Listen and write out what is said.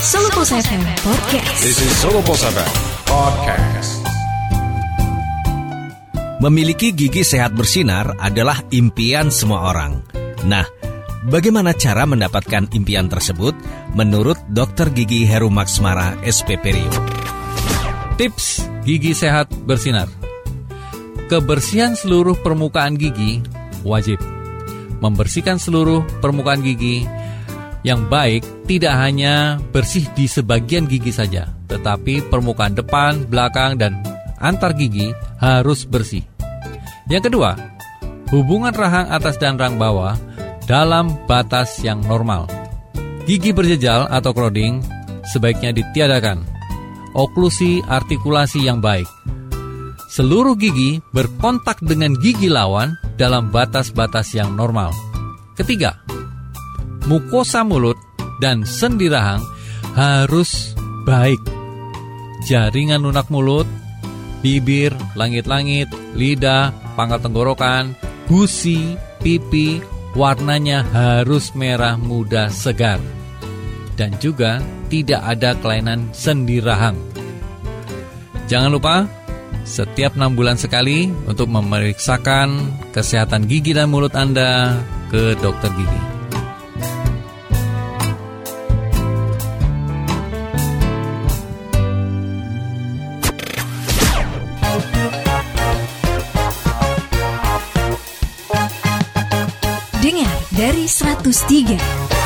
Solo Pos FM Podcast. This is Solo Pos FM Podcast. Memiliki gigi sehat bersinar adalah impian semua orang. Nah, bagaimana cara mendapatkan impian tersebut? Menurut Dr. Gigi Heru Maksmara, SPP Rio. Tips gigi sehat bersinar. Kebersihan seluruh permukaan gigi wajib. Membersihkan seluruh permukaan gigi yang baik tidak hanya bersih di sebagian gigi saja, tetapi permukaan depan, belakang, dan antar gigi harus bersih. Yang kedua, hubungan rahang atas dan rahang bawah dalam batas yang normal. Gigi berjejal atau crowding sebaiknya ditiadakan. Oklusi artikulasi yang baik. Seluruh gigi berkontak dengan gigi lawan dalam batas-batas yang normal. Ketiga, mukosa mulut dan sendi rahang harus baik. Jaringan lunak mulut, bibir, langit-langit, lidah, pangkal tenggorokan, gusi, pipi, warnanya harus merah muda segar. Dan juga tidak ada kelainan sendi rahang. Jangan lupa, setiap enam bulan sekali untuk memeriksakan kesehatan gigi dan mulut Anda ke dokter gigi. Dari 103.